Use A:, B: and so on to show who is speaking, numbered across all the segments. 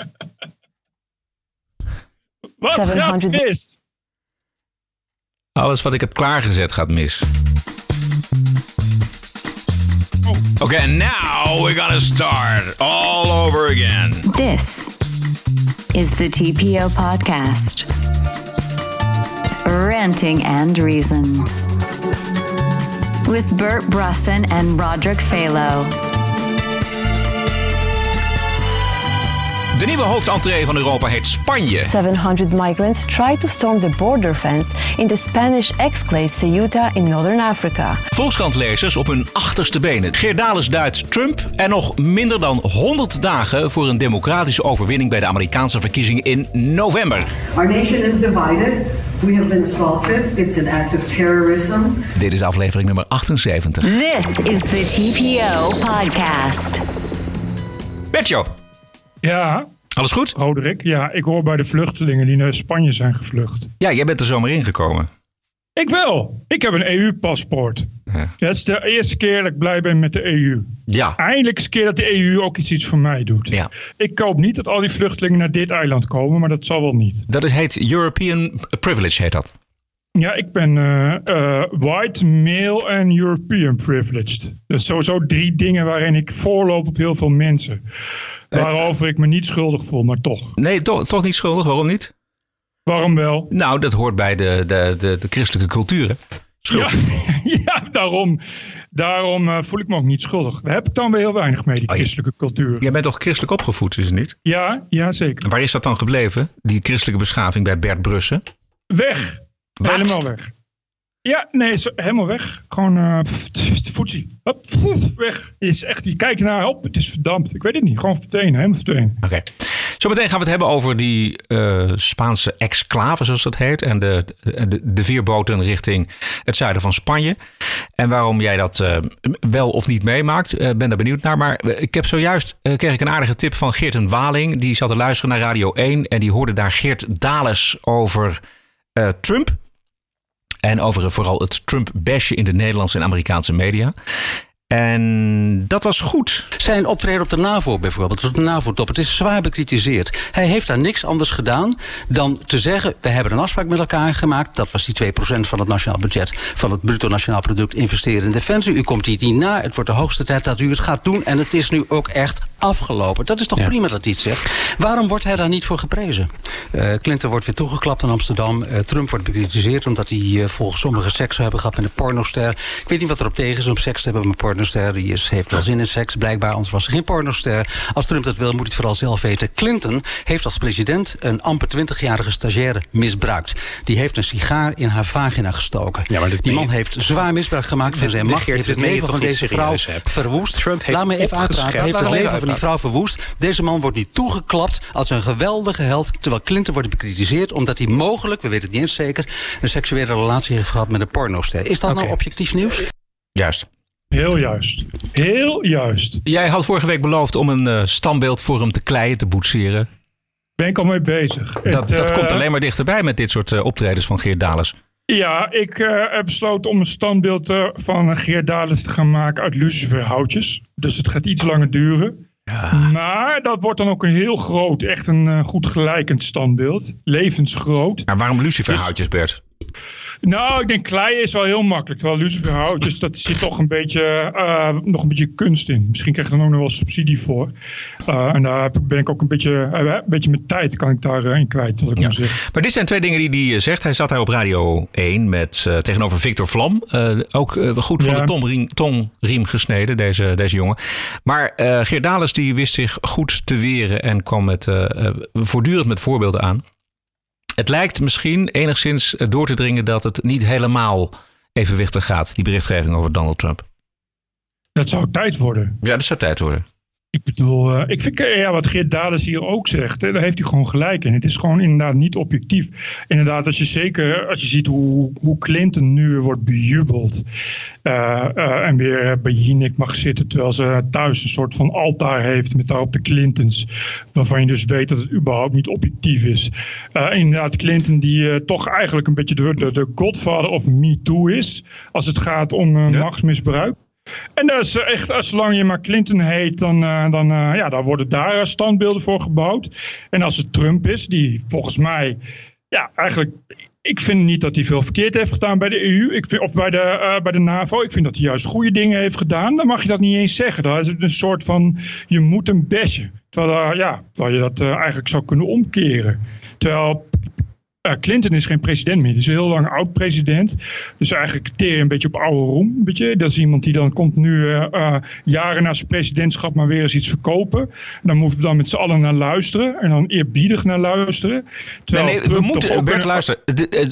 A: Wat gaat
B: 700
A: mis?
C: Alles wat ik heb klaargezet gaat mis. Oké, and now we're gonna start all over again.
D: This is the TPO podcast. Ranting and Reason. With Bert Brusson and Roderick Phalo.
C: De nieuwe hoofdentree van Europa heet Spanje.
B: 700 migrants tried to storm the border fence in the Spanish exclave Ceuta in northern Africa.
C: Volkskantlezers op hun achterste benen. Geerdales duidt Trump en nog minder dan 100 dagen voor een democratische overwinning bij de Amerikaanse verkiezingen in november.
E: Our nation is divided. We have been assaulted. It's an act of terrorism.
C: Dit is aflevering nummer 78.
D: This is the TPO podcast.
C: Betjo,
A: Ja,
C: alles goed?
A: Roderick. Ja, ik hoor bij de vluchtelingen die naar Spanje zijn gevlucht.
C: Ja, jij bent er zomaar ingekomen.
A: Ik wel. Ik heb een EU-paspoort.
C: Ja.
A: Dat is de eerste keer dat ik blij ben met de EU.
C: Ja,
A: Eindelijk eens een keer dat de EU ook iets, iets voor mij doet.
C: Ja.
A: Ik hoop niet dat al die vluchtelingen naar dit eiland komen, maar dat zal wel niet.
C: dat heet European Privilege, heet dat.
A: Ja, ik ben eh, eh, white, male en European privileged. Is sowieso drie dingen waarin ik voorloop op heel veel mensen. Waarover ik me niet schuldig voel, maar toch.
C: Nee, toch, toch niet schuldig, waarom niet?
A: Waarom wel?
C: Nou, dat hoort bij de, de, de, de christelijke cultuur. hè? Schuld.
A: Ja, ja daarom, daarom eh, voel ik me ook niet schuldig. Daar heb ik dan weer heel weinig mee, die
C: Oh,
A: christelijke cultuur.
C: Jij bent toch christelijk opgevoed, is het niet?
A: Ja, ja, zeker.
C: En waar is dat dan gebleven, die christelijke beschaving bij Bert Brussen?
A: Weg.
C: Wat?
A: Helemaal weg. Ja, nee, helemaal weg. Gewoon pff, weg. Is echt, je kijkt naar, op, het is verdampt. Ik weet het niet. Gewoon verdwenen, helemaal verdwenen.
C: Oké. Zometeen gaan we het hebben over die eh, Spaanse exclave, zoals dat heet. En de, de, de veerboten richting het zuiden van Spanje. En waarom jij dat eh, wel of niet meemaakt. Eh, ben daar benieuwd naar. Maar ik heb zojuist kreeg ik een aardige tip van Geert en Waling. Die zat te luisteren naar Radio 1. En die hoorde daar Geert Dales over Trump. En over vooral het Trump-basje in de Nederlandse en Amerikaanse media. En dat was goed.
F: Zijn optreden op de NAVO bijvoorbeeld, op de NAVO-top, het is zwaar bekritiseerd. Hij heeft daar niks anders gedaan dan te zeggen: we hebben een afspraak met elkaar gemaakt. Dat was die 2% van het nationaal budget, van het bruto nationaal product investeren in defensie. U komt hier niet na. Het wordt de hoogste tijd dat u het gaat doen. En het is nu ook echt afgelopen. Dat is toch prima dat hij het zegt. Waarom wordt hij daar niet voor geprezen? Eh, Clinton wordt weer toegeklapt in Amsterdam. Eh, Trump wordt bekritiseerd omdat hij eh, volgens sommigen seks zou hebben gehad met een pornoster. Ik weet niet wat er op tegen is om seks te hebben met een pornoster. Die is, heeft wel zin in seks, blijkbaar. Anders was er geen pornoster. Als Trump dat wil, moet hij het vooral zelf weten. Clinton heeft als president een amper 20-jarige stagiaire misbruikt. Die heeft een sigaar in haar vagina gestoken.
G: Ja, maar dit
F: die man
G: je-
F: heeft zwaar misbruik gemaakt van zijn macht. Heeft het leven van deze vrouw verwoest.
G: Trump heeft
F: Laat me even uitpraten. Laat me even die vrouw verwoest. Deze man wordt nu toegeklapt als een geweldige held. Terwijl Clinton wordt bekritiseerd omdat hij mogelijk, we weten het niet eens zeker, een seksuele relatie heeft gehad met een pornoster. Is dat nou objectief nieuws?
C: Juist.
A: Heel juist. Heel juist.
C: Jij had vorige week beloofd om een eh, standbeeld voor hem te kleien, te boetseren.
A: Ben ik al mee bezig.
C: Dat,
A: Het,
C: dat
A: eh,
C: komt alleen maar dichterbij met dit soort eh, optredens van Geert Dales.
A: Ja, ik eh, heb besloten om een standbeeld eh, van Geert Dales te gaan maken uit luciferhoutjes. Dus het gaat iets langer duren. Maar dat wordt dan ook een heel groot, echt een eh, goed gelijkend standbeeld. Levensgroot.
C: Maar waarom luciferhoutjes, Bert?
A: Nou, ik denk klei is wel heel makkelijk. Terwijl luciferhoutjes, dat zit toch een beetje, eh, nog een beetje kunst in. Misschien krijg je er ook nog wel subsidie voor. Eh, en daar ben ik ook een beetje, eh, een beetje met tijd kan ik daarin kwijt, wat ik
C: Ja.
A: zeggen.
C: Maar dit zijn twee dingen die hij zegt. Hij zat daar op Radio 1 met, tegenover Victor Vlam. Ook goed van
A: Ja.
C: de tongriem, tongriem gesneden, deze, deze jongen. Maar Geert Dales die wist zich goed te weren en kwam met, voortdurend met voorbeelden aan. Het lijkt misschien enigszins eh, door te dringen dat het niet helemaal evenwichtig gaat, die berichtgeving over Donald Trump.
A: Dat zou tijd worden.
C: Ja, dat zou tijd worden.
A: Ik bedoel, eh, ik vind eh, ja, wat Geert Dales hier ook zegt, hè, daar heeft hij gewoon gelijk in. Het is gewoon inderdaad niet objectief. Inderdaad, als je zeker, als je ziet hoe, hoe Clinton nu wordt bejubeld eh, en weer bij Jinek mag zitten, terwijl ze thuis een soort van altaar heeft met daarop de Clintons, waarvan je dus weet dat het überhaupt niet objectief is. Inderdaad, Clinton die toch eigenlijk een beetje de, de, de godfather of Me Too is, als het gaat om eh, machtsmisbruik. En dat is echt, als zolang je maar Clinton heet, dan, dan, ja, dan worden daar standbeelden voor gebouwd. En als het Trump is, die volgens mij ja, eigenlijk ik vind niet dat hij veel verkeerd heeft gedaan bij de EU ik vind, of bij de, bij de NAVO. Ik vind dat hij juist goede dingen heeft gedaan. Dan mag je dat niet eens zeggen. Dan is een soort van, je moet een besje. Terwijl, ja, terwijl je dat eigenlijk zou kunnen omkeren. Terwijl uh, Clinton is geen president meer. Hij is een heel lang oud-president. Dus eigenlijk teer je een beetje op oude roem. Weet je? Dat is iemand die dan komt nu uh, uh, jaren na zijn presidentschap maar weer eens iets verkopen. En dan moeten we dan met z'n allen naar luisteren. En dan eerbiedig naar luisteren.
C: Terwijl nee, nee we moeten, Bert, luister.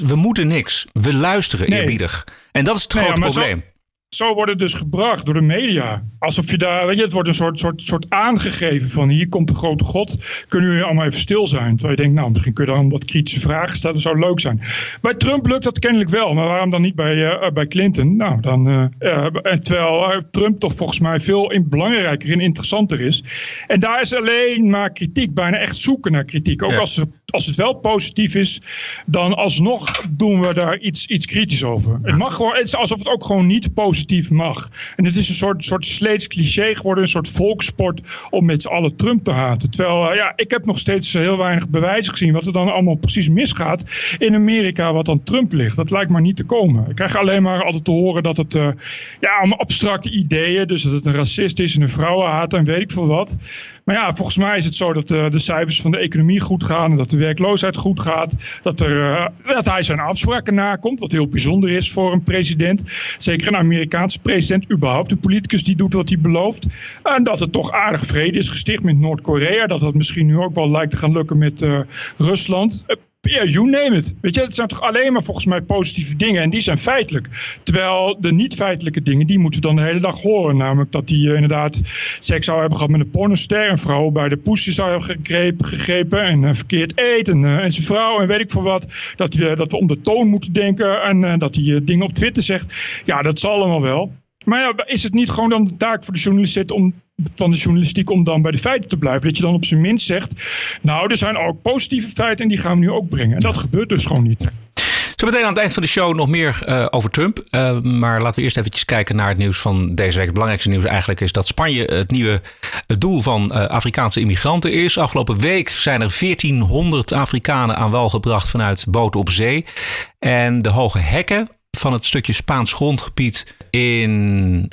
C: We moeten niks. We luisteren nee. eerbiedig. En dat is het grote probleem.
A: Zo, zo wordt het dus gebracht door de media. Alsof je daar, weet je, het wordt een soort, soort, soort aangegeven van hier komt de grote God. Kunnen jullie allemaal even stil zijn? Terwijl je denkt, nou, misschien kun je dan wat kritische vragen stellen. Dat zou leuk zijn. Bij Trump lukt dat kennelijk wel, maar waarom dan niet bij, uh, bij Clinton? Nou, dan, uh, uh, terwijl Trump toch volgens mij veel in, belangrijker en interessanter is. En daar is alleen maar kritiek, bijna echt zoeken naar kritiek. Ook ja. als, er, als het wel positief is, dan alsnog doen we daar iets, iets kritisch over. Het mag gewoon, het is alsof het ook gewoon niet positief mag. En het is een soort, soort sleets cliché geworden, een soort volkssport om met z'n allen Trump te haten. Terwijl, uh, ja, ik heb nog steeds heel weinig bewijzen gezien wat er dan allemaal precies misgaat in Amerika wat dan Trump ligt. Dat lijkt maar niet te komen. Ik krijg alleen maar altijd te horen dat het, uh, ja, allemaal abstracte ideeën, dus dat het een racist is en een vrouwenhaat en weet ik veel wat. Maar ja, volgens mij is het zo dat uh, de cijfers van de economie goed gaan en dat de werkloosheid goed gaat. Dat, er, dat hij zijn afspraken nakomt, wat heel bijzonder is voor een president. Zeker Amerika Amerikaanse president, überhaupt de politicus die doet wat hij belooft. En dat het toch aardig vrede is gesticht met Noord-Korea. Dat dat misschien nu ook wel lijkt te gaan lukken met uh, Rusland. Ja, you name it. Weet je, het zijn toch alleen maar volgens mij positieve dingen. En die zijn feitelijk. Terwijl de niet-feitelijke dingen, die moeten we dan de hele dag horen. Namelijk dat hij uh, inderdaad seks zou hebben gehad met een pornoster. Een vrouw bij de poesje zou hebben gegrepen. gegrepen en uh, verkeerd eet. En, uh, en zijn vrouw en weet ik veel wat. Dat, hij, dat we om de toon moeten denken. En dat hij dingen op Twitter zegt. Ja, dat zal allemaal wel. Maar ja, is het niet gewoon dan de taak voor de journalist om, van de journalistiek om dan bij de feiten te blijven? Dat je dan op zijn minst zegt, nou, er zijn ook positieve feiten en die gaan we nu ook brengen. En dat gebeurt dus gewoon niet.
C: Zo meteen aan het eind van de show nog meer uh, over Trump. Uh, maar laten we eerst eventjes kijken naar het nieuws van deze week. Het belangrijkste nieuws eigenlijk is dat Spanje het nieuwe doel van uh, Afrikaanse immigranten is. Afgelopen week zijn er 1400 Afrikanen aan wal gebracht vanuit boten op zee. En de hoge hekken van het stukje Spaans grondgebied in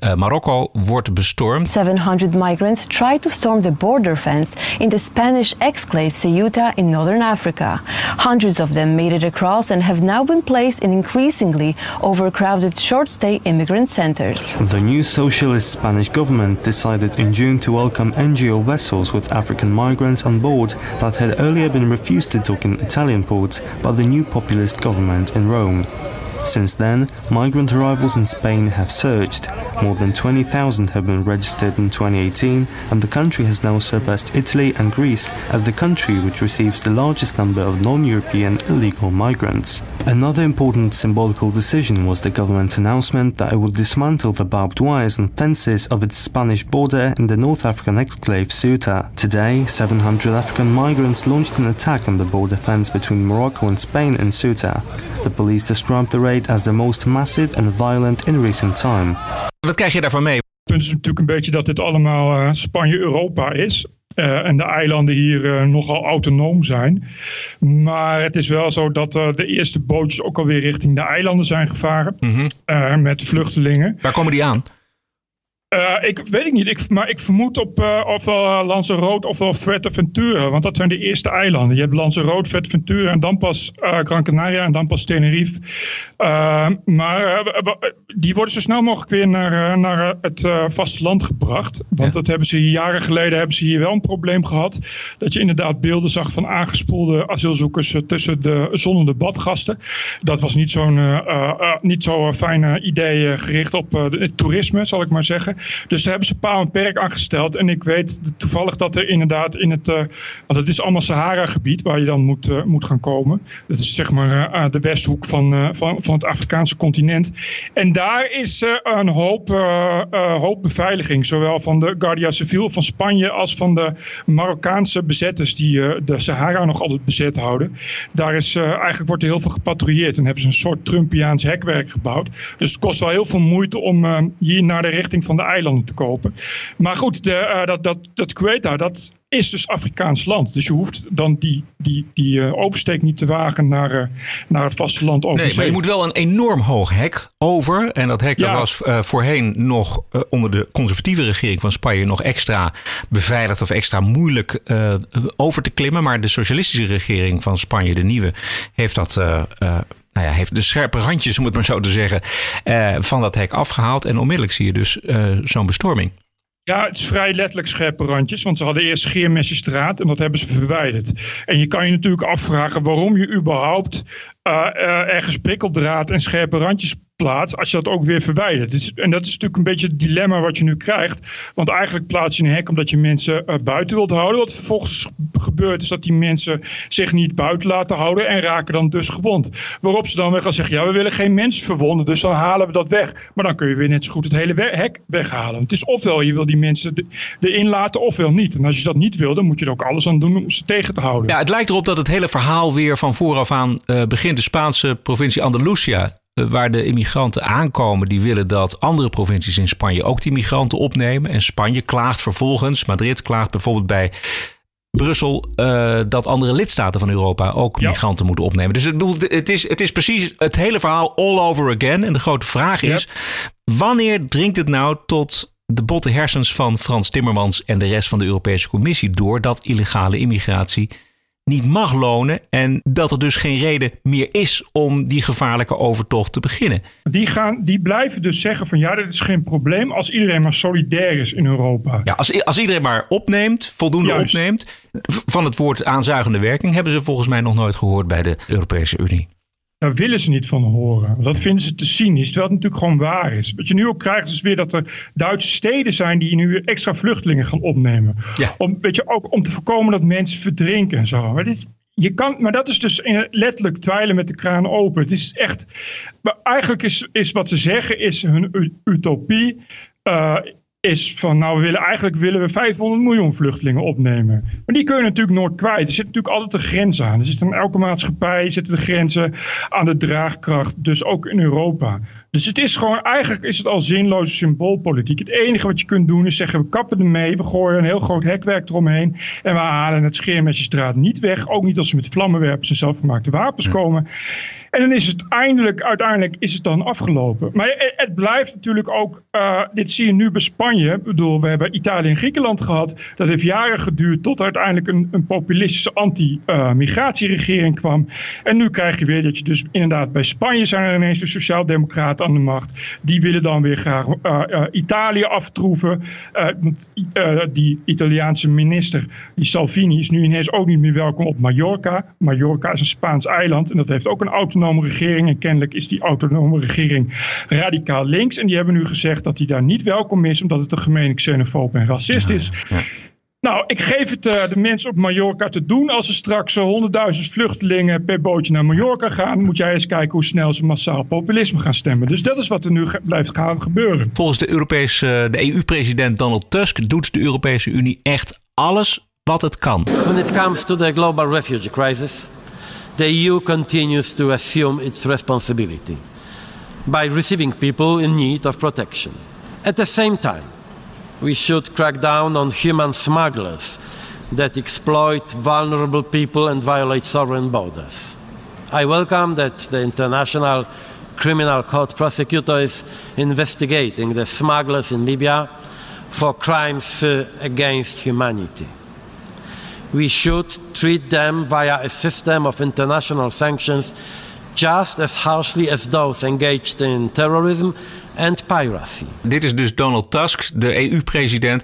C: uh, Marokko wordt bestormd.
B: 700 migrants tried to storm the border fence in the Spanish exclave Ceuta in northern Africa. Hundreds of them made it across and have now been placed in increasingly overcrowded short-stay immigrant centers.
G: The new socialist Spanish government decided in June to welcome NGO vessels with African migrants on board that had earlier been refused to dock in Italian ports by the new populist government in Rome. Since then, migrant arrivals in Spain have surged. More than 20,000 have been registered in 2018, and the country has now surpassed Italy and Greece as the country which receives the largest number of non European illegal migrants. Another important symbolical decision was the government's announcement that it would dismantle the barbed wires and fences of its Spanish border in the North African exclave Ceuta. Today, 700 African migrants launched an attack on the border fence between Morocco and Spain in Ceuta. The police described the raid as the most massive and violent in recent time.
C: Wat krijg je daarvan mee?
A: Het punt is natuurlijk een beetje dat dit allemaal uh, Spanje-Europa is. Uh, en de eilanden hier uh, nogal autonoom zijn. Maar het is wel zo dat uh, de eerste bootjes ook alweer richting de eilanden zijn gevaren. Mm -hmm. met vluchtelingen.
C: Waar komen die aan?
A: Uh, ik weet ik niet, ik, maar ik vermoed op uh, ofwel Lanzarote ofwel Fuerteventura, want dat zijn de eerste eilanden. Je hebt Lanzarote, Fuerteventura en dan pas uh, Gran Canaria en dan pas Tenerife. maar die worden zo snel mogelijk weer naar, naar het vasteland gebracht. Want ja. dat hebben ze jaren geleden hebben ze hier wel een probleem gehad. Dat je inderdaad beelden zag van aangespoelde asielzoekers tussen de zonnende badgasten. Dat was niet zo'n niet zo fijn idee gericht op het toerisme, zal ik maar zeggen. Dus daar hebben ze paal en perk aangesteld. En ik weet toevallig dat er inderdaad in het, uh, want het is allemaal Sahara-gebied waar je dan moet, uh, moet gaan komen. Dat is zeg maar uh, de westhoek van, van, van het Afrikaanse continent. En daar is een hoop, hoop beveiliging, zowel van de Guardia Civil van Spanje als van de Marokkaanse bezetters die de Sahara nog altijd bezet houden. Daar is eigenlijk wordt er heel veel gepatrouilleerd en hebben ze een soort Trumpiaans hekwerk gebouwd. Dus het kost wel heel veel moeite om hier naar de richting van de eilanden te kopen. Maar goed, de, dat, dat, dat Quetta, dat is dus Afrikaans land. Dus je hoeft dan die, die, die uh, oversteek niet te wagen naar, uh, naar het vasteland over
C: Nee, maar je moet wel een enorm hoog hek over. En dat hek ja. was uh, voorheen nog onder de conservatieve regering van Spanje nog extra beveiligd of extra moeilijk over te klimmen. Maar de socialistische regering van Spanje, de nieuwe, heeft dat nou ja, heeft de scherpe randjes, om het maar zo te zeggen, uh, van dat hek afgehaald. En onmiddellijk zie je dus uh, zo'n bestorming.
A: Ja, het is vrij letterlijk scherpe randjes. Want ze hadden eerst scheermesjesstraat en dat hebben ze verwijderd. En je kan je natuurlijk afvragen waarom je überhaupt ergens prikkeldraad en scherpe randjes plaats als je dat ook weer verwijdert. Dus, en dat is natuurlijk een beetje het dilemma wat je nu krijgt. Want eigenlijk plaats je een hek omdat je mensen uh, buiten wilt houden. Wat vervolgens gebeurt is dat die mensen zich niet buiten laten houden en raken dan dus gewond. Waarop ze dan weer gaan zeggen, ja we willen geen mensen verwonden, dus dan halen we dat weg. Maar dan kun je weer net zo goed het hele hek weghalen. Het is ofwel je wil die mensen erin laten ofwel niet. En als je dat niet wil, dan moet je er ook alles aan doen om ze tegen te houden.
C: Ja, het lijkt erop dat het hele verhaal weer van vooraf aan begint. De Spaanse provincie Andalusia eh, waar de immigranten aankomen, die willen dat andere provincies in Spanje ook die migranten opnemen. En Spanje klaagt vervolgens, Madrid klaagt bijvoorbeeld bij Brussel uh, dat andere lidstaten van Europa ook ja. migranten moeten opnemen. Dus het, het, is, het is precies het hele verhaal all over again. En de grote vraag is: wanneer dringt het nou tot de botte hersens van Frans Timmermans en de rest van de Europese Commissie door dat illegale immigratie niet mag lonen en dat er dus geen reden meer is om die gevaarlijke overtocht te beginnen.
A: Die, gaan, die blijven dus zeggen van ja, dat is geen probleem als iedereen maar solidair is in Europa.
C: Ja, als, als iedereen maar opneemt, voldoende
A: Juist.
C: opneemt, van het woord aanzuigende werking hebben ze volgens mij nog nooit gehoord bij de Europese Unie.
A: Daar willen ze niet van horen. Dat vinden ze te cynisch, terwijl het natuurlijk gewoon waar is. Wat je nu ook krijgt is weer dat er Duitse steden zijn die nu extra vluchtelingen gaan opnemen.
C: Ja.
A: Om, weet je, ook om te voorkomen dat mensen verdrinken en zo. Maar, dit, je kan, maar dat is dus letterlijk dweilen met de kraan open. Het is echt. Maar eigenlijk is, is wat ze zeggen, is hun utopie. Uh, is van, nou, we willen, eigenlijk willen we 500 miljoen vluchtelingen opnemen. Maar die kun je natuurlijk nooit kwijt. Er zit natuurlijk altijd een grens aan. Er zit aan elke maatschappij zitten de grenzen aan de draagkracht. Dus ook in Europa. Dus het is gewoon, eigenlijk is het al zinloze symboolpolitiek. Het enige wat je kunt doen is zeggen, we kappen ermee. We gooien een heel groot hekwerk eromheen. En we halen het scheermesjesdraad niet weg. Ook niet als ze met vlammenwerpers en zelfgemaakte wapens komen. En dan is het eindelijk, uiteindelijk is het dan afgelopen. Maar het, het blijft natuurlijk ook, uh, dit zie je nu bij Spanje. Ik bedoel, we hebben Italië en Griekenland gehad. Dat heeft jaren geduurd tot uiteindelijk een, een populistische anti-migratieregering kwam. En nu krijg je weer dat je dus inderdaad bij Spanje zijn er ineens de sociaaldemocraten aan de macht. Die willen dan weer graag uh, uh, Italië aftroeven. Want, die Italiaanse minister, die Salvini, is nu ineens ook niet meer welkom op Mallorca. Mallorca is een Spaans eiland en dat heeft ook een autonome regering. En kennelijk is die autonome regering radicaal links. En die hebben nu gezegd dat hij daar niet welkom is, omdat het een gemene xenofoob en racist is.
C: Ja.
A: Nou, ik geef het uh, de mensen op Mallorca te doen. Als er straks honderdduizend uh, vluchtelingen per bootje naar Mallorca gaan, moet jij eens kijken hoe snel ze massaal populisme gaan stemmen. Dus dat is wat er nu blijft gaan gebeuren.
C: Volgens de, Europese, de EU-president Donald Tusk doet de Europese Unie echt alles wat het kan.
H: When it comes to the global refugee crisis, the EU continues to assume its responsibility by receiving people in need of protection. At the same time, we should crack down on human smugglers that exploit vulnerable people and violate sovereign borders. I welcome that the International Criminal Court prosecutor is investigating the smugglers in Libya for crimes uh, against humanity. We should treat them via a system of international sanctions just as harshly as those engaged in terrorism and piracy.
C: Dit is dus Donald Tusk, de EU-president.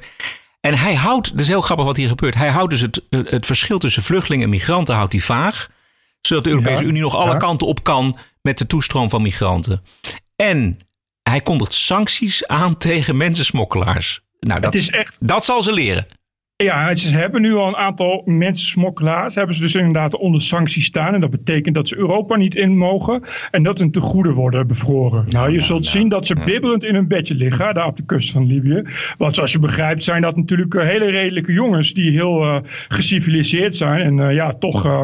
C: En hij houdt, dat is heel grappig wat hier gebeurt. Hij houdt dus het, het verschil tussen vluchtelingen en migranten houdt hij vaag. Zodat de Europese
A: Ja,
C: Unie nog alle
A: ja.
C: kanten op kan met de toestroom van migranten. En hij kondigt sancties aan tegen mensensmokkelaars. Nou, dat,
A: Het is echt-
C: dat zal ze leren.
A: Ja, ze hebben nu al een aantal mensensmokkelaars. Hebben ze dus inderdaad onder sancties staan. En dat betekent dat ze Europa niet in mogen. En dat hun tegoeden worden bevroren. Nou, je zult zien dat ze bibberend in hun bedje liggen. Daar op de kust van Libië. Want zoals je begrijpt zijn dat natuurlijk eh, hele redelijke jongens. Die heel eh, geciviliseerd zijn. En eh, ja, toch... eh,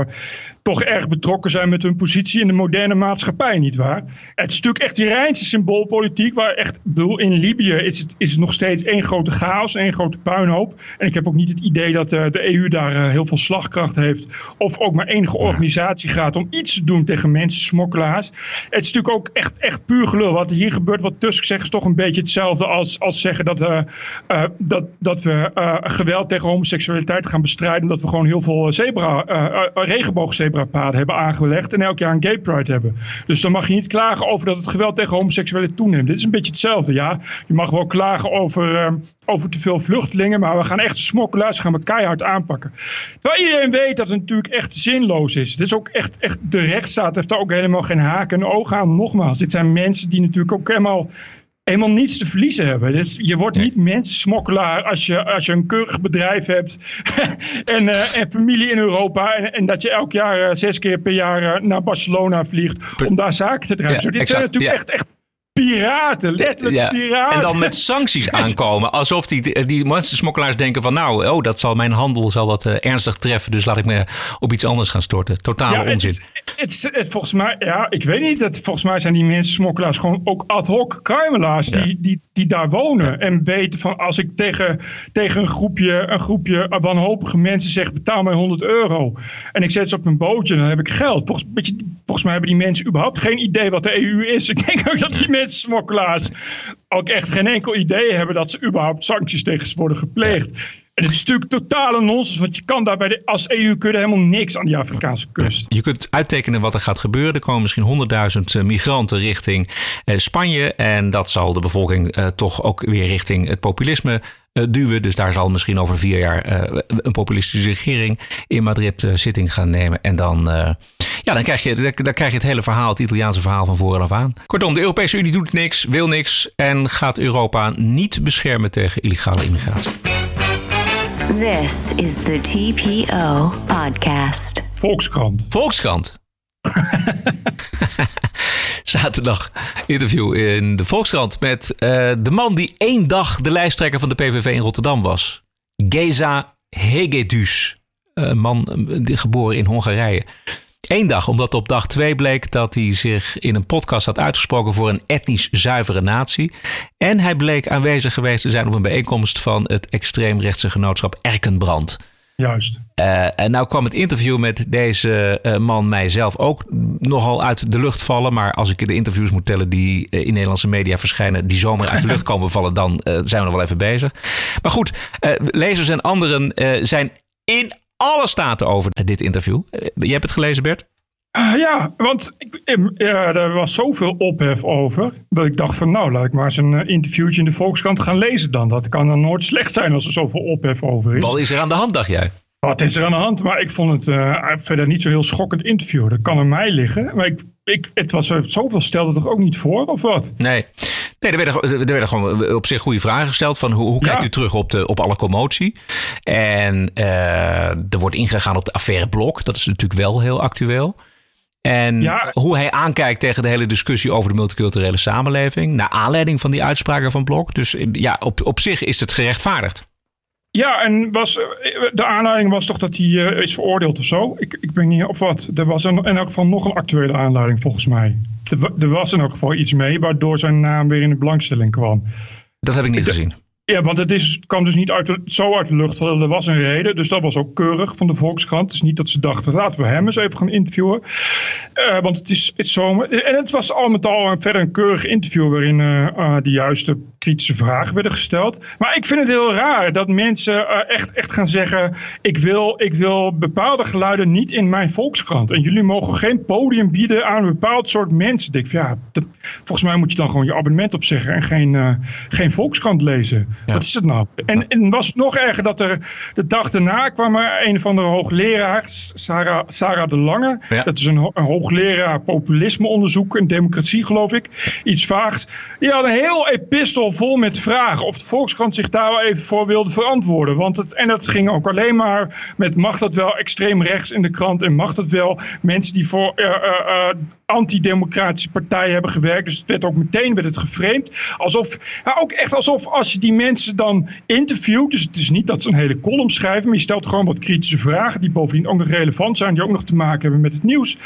A: toch erg betrokken zijn met hun positie in de moderne maatschappij, nietwaar? Het is natuurlijk echt die Rijnse symboolpolitiek, waar echt, ik bedoel, in Libië is het, is het nog steeds één grote chaos, één grote puinhoop. En ik heb ook niet het idee dat eh, de EU daar eh, heel veel slagkracht heeft, of ook maar enige organisatie gaat om iets te doen tegen mensen, smokkelaars. Het is natuurlijk ook echt, echt puur gelul. Wat hier gebeurt, wat Tusk zegt, is toch een beetje hetzelfde als, als zeggen dat, eh, dat, dat we geweld tegen homoseksualiteit gaan bestrijden, omdat we gewoon heel veel zebra, eh, regenboogzebrapaden hebben aangelegd en elk jaar een gay pride hebben. Dus dan mag je niet klagen over dat het geweld tegen homoseksuelen toeneemt. Dit is een beetje hetzelfde, ja. Je mag wel klagen over, eh, over te veel vluchtelingen, maar we gaan echt smokkelaars gaan we keihard aanpakken. Terwijl iedereen weet dat het natuurlijk echt zinloos is. Het is ook echt, echt de rechtsstaat heeft daar ook helemaal geen haken en ogen aan. Nogmaals, dit zijn mensen die natuurlijk ook helemaal helemaal niets te verliezen hebben. Dus je wordt niet mensensmokkelaar als je, als je een keurig bedrijf hebt en, eh, en familie in Europa. En, en dat je elk jaar eh, zes keer per jaar eh, naar Barcelona vliegt om daar zaken te drijven.
C: Ja,
A: Dit
C: exact,
A: zijn natuurlijk
C: ja.
A: echt, echt piraten, letterlijk
C: Ja,
A: piraten.
C: En dan met sancties aankomen. Alsof die, die mensensmokkelaars denken van nou, oh, dat zal mijn handel zal dat, eh, ernstig treffen. Dus laat ik me op iets anders gaan storten. Totale
A: Ja, het
C: onzin.
A: is, het is, het, volgens mij, ja, ik weet niet. Het, volgens mij zijn die mensensmokkelaars gewoon ook ad hoc kruimelaars die, die, die daar wonen. En weten van als ik tegen, tegen een, groepje, een groepje wanhopige mensen zeg betaal mij 100 euro. En ik zet ze op mijn bootje, dan heb ik geld. Volgens, weet je, volgens mij hebben die mensen überhaupt geen idee wat de EU is. Ik denk ook dat die mensensmokkelaars ook echt geen enkel idee hebben dat ze überhaupt sancties tegen ze worden gepleegd. En het is natuurlijk totale nonsens, want je kan daar bij de, als EU kun je helemaal niks aan die Afrikaanse kust.
C: Je kunt uittekenen wat er gaat gebeuren. Er komen misschien 100.000 migranten richting eh, Spanje. En dat zal de bevolking eh, toch ook weer richting het populisme eh, duwen. Dus daar zal misschien over vier jaar eh, een populistische regering in Madrid eh, zitting gaan nemen. En dan, eh, ja, dan, krijg je, dan, krijg je het hele verhaal, het Italiaanse verhaal van voren af aan. Kortom, de Europese Unie doet niks, wil niks. En gaat Europa niet beschermen tegen illegale immigratie.
D: This is the TPO podcast.
A: Volkskrant.
C: Volkskrant. Zaterdag interview in de Volkskrant met eh, de man die één dag de lijsttrekker van de PVV in Rotterdam was. Geza Hegedus. Een man eh, die geboren in Hongarije. Eén dag, omdat op dag twee bleek dat hij zich in een podcast had uitgesproken voor een etnisch zuivere natie. En hij bleek aanwezig geweest te zijn op een bijeenkomst van het extreemrechtse genootschap Erkenbrand.
A: Juist.
C: Eh, en nou kwam het interview met deze eh, man mijzelf ook nogal uit de lucht vallen. Maar als ik de interviews moet tellen die eh, in Nederlandse media verschijnen, die zomaar uit de lucht komen vallen, dan zijn we nog wel even bezig. Maar goed, lezers en anderen zijn in alle staten over dit interview. Eh, je hebt het gelezen, Bert?
A: Ah, ja, want ik, ja, er was zoveel ophef over. Dat ik dacht van nou, laat ik maar eens een eh, interviewtje in de Volkskrant gaan lezen dan. Dat kan dan nooit slecht zijn als er zoveel ophef over is.
C: Wat is er aan de hand, dacht jij?
A: Wat is er aan de hand? Maar ik vond het eh, verder niet zo heel schokkend interview. Dat kan aan mij liggen. Maar ik, ik, het was er zoveel stelde toch ook niet voor, of wat?
C: Nee. Nee, er werden, er werden gewoon op zich goede vragen gesteld. Van hoe, hoe kijkt
A: Ja.
C: u terug op, de, op alle commotie? En eh, er wordt ingegaan op de affaire Blok. Dat is natuurlijk wel heel actueel. En
A: Ja.
C: hoe hij aankijkt tegen de hele discussie over de multiculturele samenleving. Naar aanleiding van die uitspraken van Blok. Dus eh, ja, op, op zich is het gerechtvaardigd.
A: Ja, en was, eh, de aanleiding was toch dat hij eh, is veroordeeld of zo? Ik, ik weet niet of wat. Er was een, in elk geval nog een actuele aanleiding volgens mij. Er, er was in elk geval iets mee waardoor zijn naam weer in de belangstelling kwam.
C: Dat heb ik niet gezien.
A: Ja, want het, is, kwam dus niet uit zo uit de lucht. Er was een reden, dus dat was ook keurig van de Volkskrant. Het is niet dat ze dachten, laten we hem eens even gaan interviewen. Eh, want het is, het zomer. En het was al met al een, verder een keurig interview... waarin eh, eh, de juiste kritische vragen werden gesteld. Maar ik vind het heel raar dat mensen echt, echt gaan zeggen... Ik wil, ik wil bepaalde geluiden niet in mijn Volkskrant. En jullie mogen geen podium bieden aan een bepaald soort mensen. Ik ja, volgens mij moet je dan gewoon je abonnement opzeggen... en geen, geen Volkskrant lezen. Wat is het nou? En, en was het nog erger dat er de dag daarna kwam er een van de hoogleraars, Sarah, Sarah de Lange.
C: Ja.
A: Dat is een, ho- een hoogleraar populismeonderzoek en democratie geloof ik. Iets vaags. Die had een heel epistel vol met vragen of de Volkskrant zich daar wel even voor wilde verantwoorden. Want het, en dat ging ook alleen maar met mag dat wel extreem rechts in de krant en mag dat wel mensen die voor eh, eh, antidemocratische partijen hebben gewerkt. Dus het werd ook meteen werd het geframed. Alsof, ja, ook echt alsof als je die mensen dan interviewt. Dus het is niet dat ze een hele column schrijven. Maar je stelt gewoon wat kritische vragen. Die bovendien ook nog relevant zijn. Die ook nog te maken hebben met het nieuws.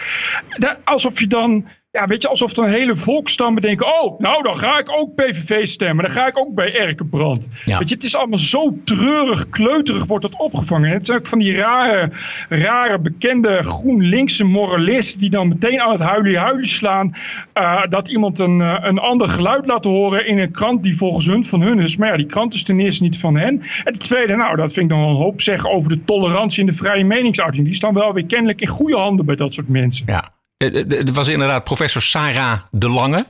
A: Alsof je dan. Ja, weet je, alsof dan hele volkstammen denken: oh, nou dan ga ik ook PVV stemmen. Dan ga ik ook bij Erkenbrand.
C: Ja.
A: Weet je, het is allemaal zo treurig, kleuterig wordt dat opgevangen. En het zijn ook van die rare, rare bekende GroenLinkse moralisten die dan meteen aan het huilie-huilie slaan. eh, dat iemand een, eh, een ander geluid laat horen in een krant die volgens hun van hun is. Maar ja, die krant is ten eerste niet van hen. En ten tweede, nou, dat vind ik dan wel een hoop zeggen over de tolerantie en de vrije meningsuiting. Die is dan wel weer kennelijk in goede handen bij dat soort mensen.
C: Ja. Eh, eh, Het was inderdaad professor Sarah de Lange.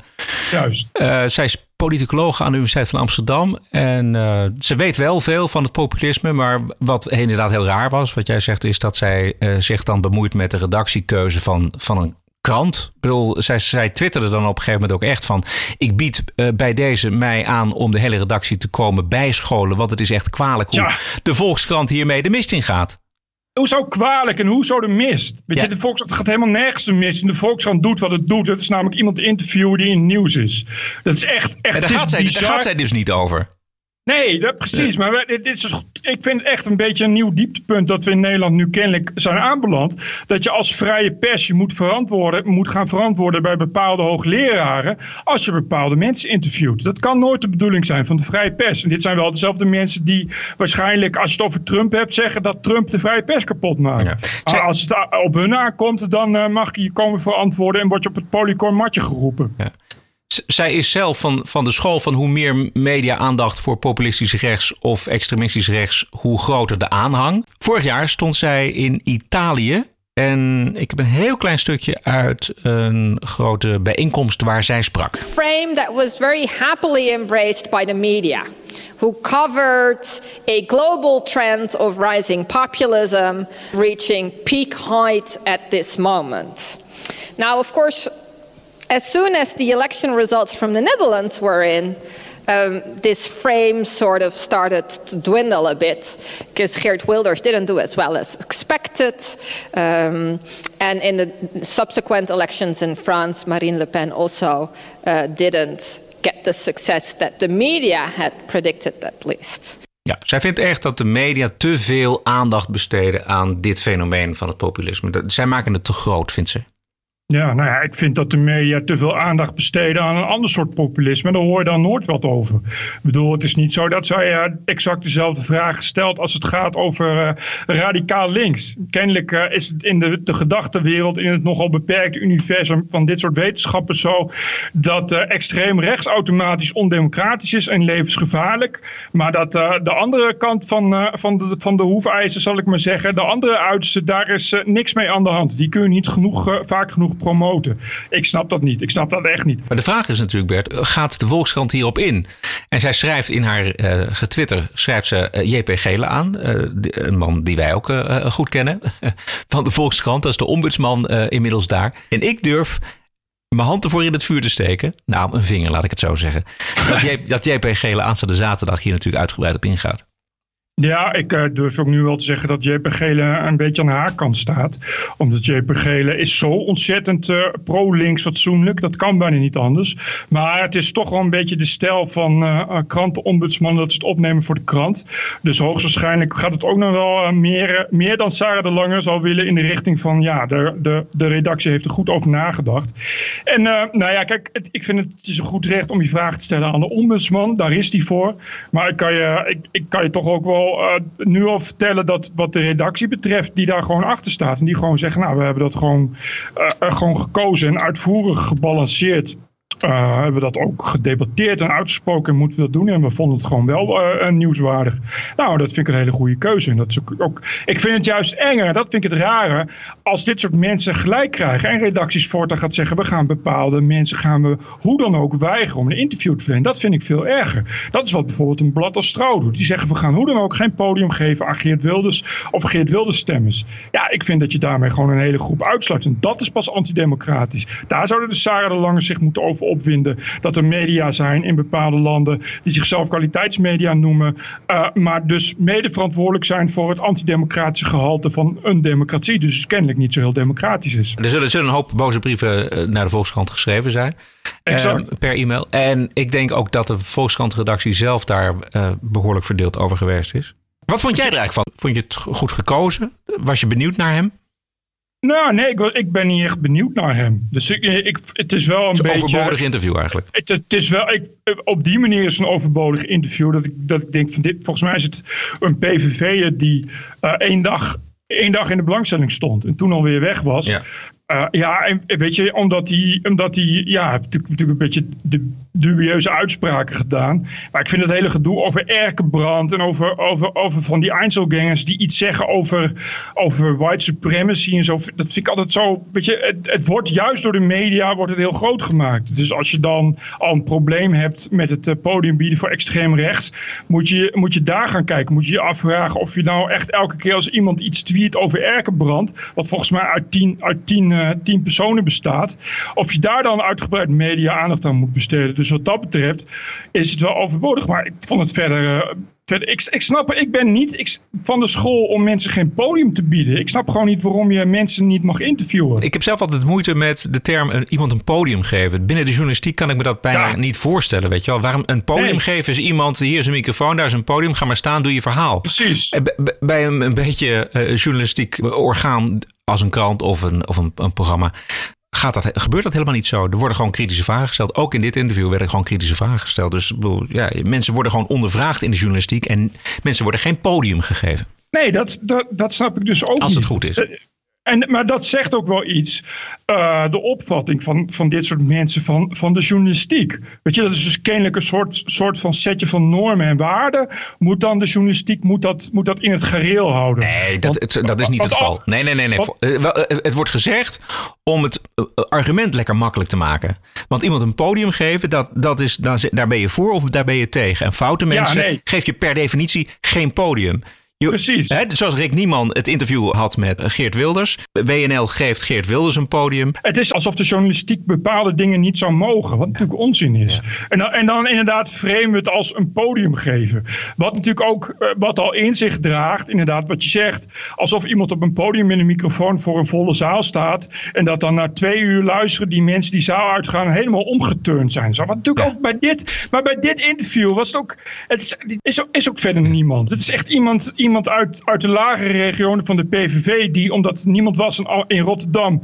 A: Juist.
C: Eh, zij is politicoloog aan de Universiteit van Amsterdam. En ze weet wel veel van het populisme. Maar wat inderdaad heel raar was, wat jij zegt, is dat zij eh, zich dan bemoeit met de redactiekeuze van, van een krant. Ik bedoel, zij, zij twitterde dan op een gegeven moment ook echt van... ik bied bij deze mij aan om de hele redactie te komen bijscholen... want het is echt kwalijk hoe
A: Ja.
C: de Volkskrant hiermee de mist in gaat.
A: Hoezo kwalijk en hoezo de mist? Weet
C: Ja.
A: je, de Volkskrant gaat helemaal nergens de mist. En de Volkskrant doet wat het doet. Dat is namelijk iemand interviewen die in het nieuws is. Dat is echt, echt
C: daar
A: is
C: gaat, zij, daar gaat zij dus niet over.
A: Nee, dat, precies. Maar dit, is, dus- ik vind het echt een beetje een nieuw dieptepunt dat we in Nederland nu kennelijk zijn aanbeland. Dat je als vrije pers je moet, verantwoorden, moet gaan verantwoorden bij bepaalde hoogleraren als je bepaalde mensen interviewt. Dat kan nooit de bedoeling zijn van de vrije pers. En dit zijn wel dezelfde mensen die waarschijnlijk, als je het over Trump hebt, zeggen dat Trump de vrije pers kapot maakt.
C: Ja.
A: Als het op hun aankomt, dan eh, mag je je komen verantwoorden en word je op het polycor matje geroepen.
C: Z- Zij is zelf van, van de school van hoe meer media-aandacht voor populistisch rechts of extremistisch rechts, hoe groter de aanhang. Vorig jaar stond zij in Italië. En ik heb een heel klein stukje uit een grote bijeenkomst waar zij sprak.
I: frame that was very happily embraced by the media, who covered a global trend of rising populism reaching peak height at this moment. Now, of course, as soon as the election results from the Netherlands were in, um, this frame sort of started to dwindle a bit because Geert Wilders didn't do as well as expected. Um, and in the subsequent elections in France, Marine Le Pen also uh, didn't get the success that the media had predicted, at least.
C: Ja, zij vindt echt dat de media te veel aandacht besteden aan dit fenomeen van het populisme. Zij maken het te groot, vindt ze.
A: Ja, nou ja, ik vind dat de media te veel aandacht besteden aan een ander soort populisme. Daar hoor je dan nooit wat over. Ik bedoel, het is niet zo dat zij exact dezelfde vraag stelt als het gaat over eh, radicaal links. Kennelijk eh, is het in de, de gedachtenwereld, in het nogal beperkte universum van dit soort wetenschappen zo, dat eh, extreem rechts automatisch ondemocratisch is en levensgevaarlijk. Maar dat de andere kant van, van, de, van de hoefijzer, zal ik maar zeggen, de andere uiterste, daar is niks mee aan de hand. Die kun je niet genoeg, vaak genoeg promoten. Ik snap dat niet. Ik snap dat echt niet.
C: Maar de vraag is natuurlijk, Bert, gaat de Volkskrant hierop in? En zij schrijft in haar eh getwitter, schrijft ze eh, JP Gele aan. eh, een man die wij ook goed kennen van de Volkskrant. Dat is de ombudsman inmiddels daar. En ik durf mijn hand ervoor in het vuur te steken. Nou, een vinger, laat ik het zo zeggen. Dat, J, dat JP Gele aanstaande zaterdag hier natuurlijk uitgebreid op ingaat.
A: Ja, ik eh, durf ook nu wel te zeggen dat JP Gele een beetje aan haar kant staat. Omdat JP Gele is zo ontzettend eh, pro-links fatsoenlijk. Dat kan bijna niet anders. Maar het is toch wel een beetje de stijl van eh, krantenombudsman dat ze het opnemen voor de krant. Dus hoogstwaarschijnlijk gaat het ook nog wel meer, meer dan Sarah de Lange zou willen in de richting van ja, de, de, de redactie heeft er goed over nagedacht. En nou ja, kijk, ik vind het, het is een goed recht om je vraag te stellen aan de ombudsman. Daar is die voor. Maar ik kan je, ik, ik kan je toch ook wel eh, nu al vertellen dat wat de redactie betreft, die daar gewoon achter staat. En die gewoon zeggen, nou, we hebben dat gewoon, eh, eh, gewoon gekozen en uitvoerig gebalanceerd uh, hebben we dat ook gedebatteerd en uitgesproken. Moeten we dat doen? En we vonden het gewoon wel uh, nieuwswaardig. Nou, dat vind ik een hele goede keuze. En dat is ook, ook, ik vind het juist enger, dat vind ik het rare, als dit soort mensen gelijk krijgen. En redacties voortaan gaat zeggen, we gaan bepaalde mensen gaan we hoe dan ook weigeren om een interview te verlenen. Dat vind ik veel erger. Dat is wat bijvoorbeeld een blad als Trouw doet. Die zeggen, we gaan hoe dan ook geen podium geven aan Geert Wilders of Geert Wilders stemmers. Ja, ik vind dat je daarmee gewoon een hele groep uitsluit. En dat is pas antidemocratisch. Daar zouden de Sarah de Lange zich moeten over opwinden. Dat er media zijn in bepaalde landen die zichzelf kwaliteitsmedia noemen. Uh, maar dus mede verantwoordelijk zijn voor het antidemocratische gehalte van een democratie. Dus kennelijk niet zo heel democratisch is.
C: Er zullen, zullen een hoop boze brieven eh, naar de Volkskrant geschreven zijn.
A: Exact.
C: Uh, per e-mail. En ik denk ook dat de Volkskrant-redactie zelf daar uh, behoorlijk verdeeld over geweest is. Wat vond jij er eigenlijk van? Vond je het goed gekozen? Was je benieuwd naar hem?
A: Nou, nee, ik, ik, ben niet echt benieuwd naar hem. Dus ik, ik, het is wel een het is
C: beetje... Een overbodig interview eigenlijk.
A: Het, het is wel, ik, op die manier is het een overbodig interview. Dat ik, dat ik denk van dit, volgens mij is het een PVV'er die uh, één, dag, één dag in de belangstelling stond. En toen alweer weg was.
C: Ja.
A: Uh, ja, en weet je, omdat hij, omdat hij ja, heeft natuurlijk, natuurlijk een beetje de dubieuze uitspraken gedaan. Maar ik vind het hele gedoe over Erkenbrand en over, over, over van die Einzelgangers die iets zeggen over, over white supremacy en zo. Dat vind ik altijd zo, weet je, het, het wordt juist door de media wordt het heel groot gemaakt. Dus als je dan al een probleem hebt met het uh, podium bieden voor extreem rechts, moet je, moet je daar gaan kijken. Moet je je afvragen of je nou echt elke keer als iemand iets tweet over Erkenbrand, wat volgens mij uit tien, uit tien uh, tien personen bestaat. Of je daar dan uitgebreid media aandacht aan moet besteden. Dus wat dat betreft is het wel overbodig. Maar ik vond het verder. Ik, ik snap, ik ben niet ik, van de school om mensen geen podium te bieden. Ik snap gewoon niet waarom je mensen niet mag interviewen.
C: Ik heb zelf altijd moeite met de term een, iemand een podium geven. Binnen de journalistiek kan ik me dat bijna ja. niet voorstellen. Weet je wel? Waarom een podium nee. geven is iemand, hier is een microfoon, daar is een podium, ga maar staan, doe je verhaal.
A: Precies.
C: Bij een, een beetje uh, journalistiek orgaan als een krant of een, of een, een programma. Gaat dat, gebeurt dat helemaal niet zo? Er worden gewoon kritische vragen gesteld. Ook in dit interview werden gewoon kritische vragen gesteld. Dus ja, mensen worden gewoon ondervraagd in de journalistiek en mensen worden geen podium gegeven.
A: Nee, dat, dat, dat snap ik dus ook
C: Als
A: niet.
C: het goed is.
A: En, maar dat zegt ook wel iets. Uh, de opvatting van, van dit soort mensen van, van de journalistiek. Weet je, dat is dus kennelijk een soort, soort van setje van normen en waarden. Moet dan de journalistiek moet dat, moet dat in het gareel houden?
C: Nee, dat, want, het, dat is niet het geval. Nee, nee, nee. nee. Want, het wordt gezegd om het argument lekker makkelijk te maken. Want iemand een podium geven, dat, dat is, daar ben je voor of daar ben je tegen. En foute mensen
A: ja, nee.
C: geef je per definitie geen podium. Je,
A: Precies.
C: Hè, zoals Rick Nieman het interview had met Geert Wilders. WNL geeft Geert Wilders een podium.
A: Het is alsof de journalistiek bepaalde dingen niet zou mogen. Wat natuurlijk onzin is. Ja. En, dan, en dan inderdaad framen we het als een podium geven. Wat natuurlijk ook wat al in zich draagt. Inderdaad wat je zegt. Alsof iemand op een podium met een microfoon voor een volle zaal staat. En dat dan na twee uur luisteren die mensen die zaal uitgaan helemaal omgeturnd zijn. Zo, wat natuurlijk ja. ook bij dit. Maar bij dit interview was het ook. Het is, is, ook, is ook verder niemand. Het is echt iemand iemand uit, uit de lagere regionen van de PVV, die omdat niemand was in Rotterdam,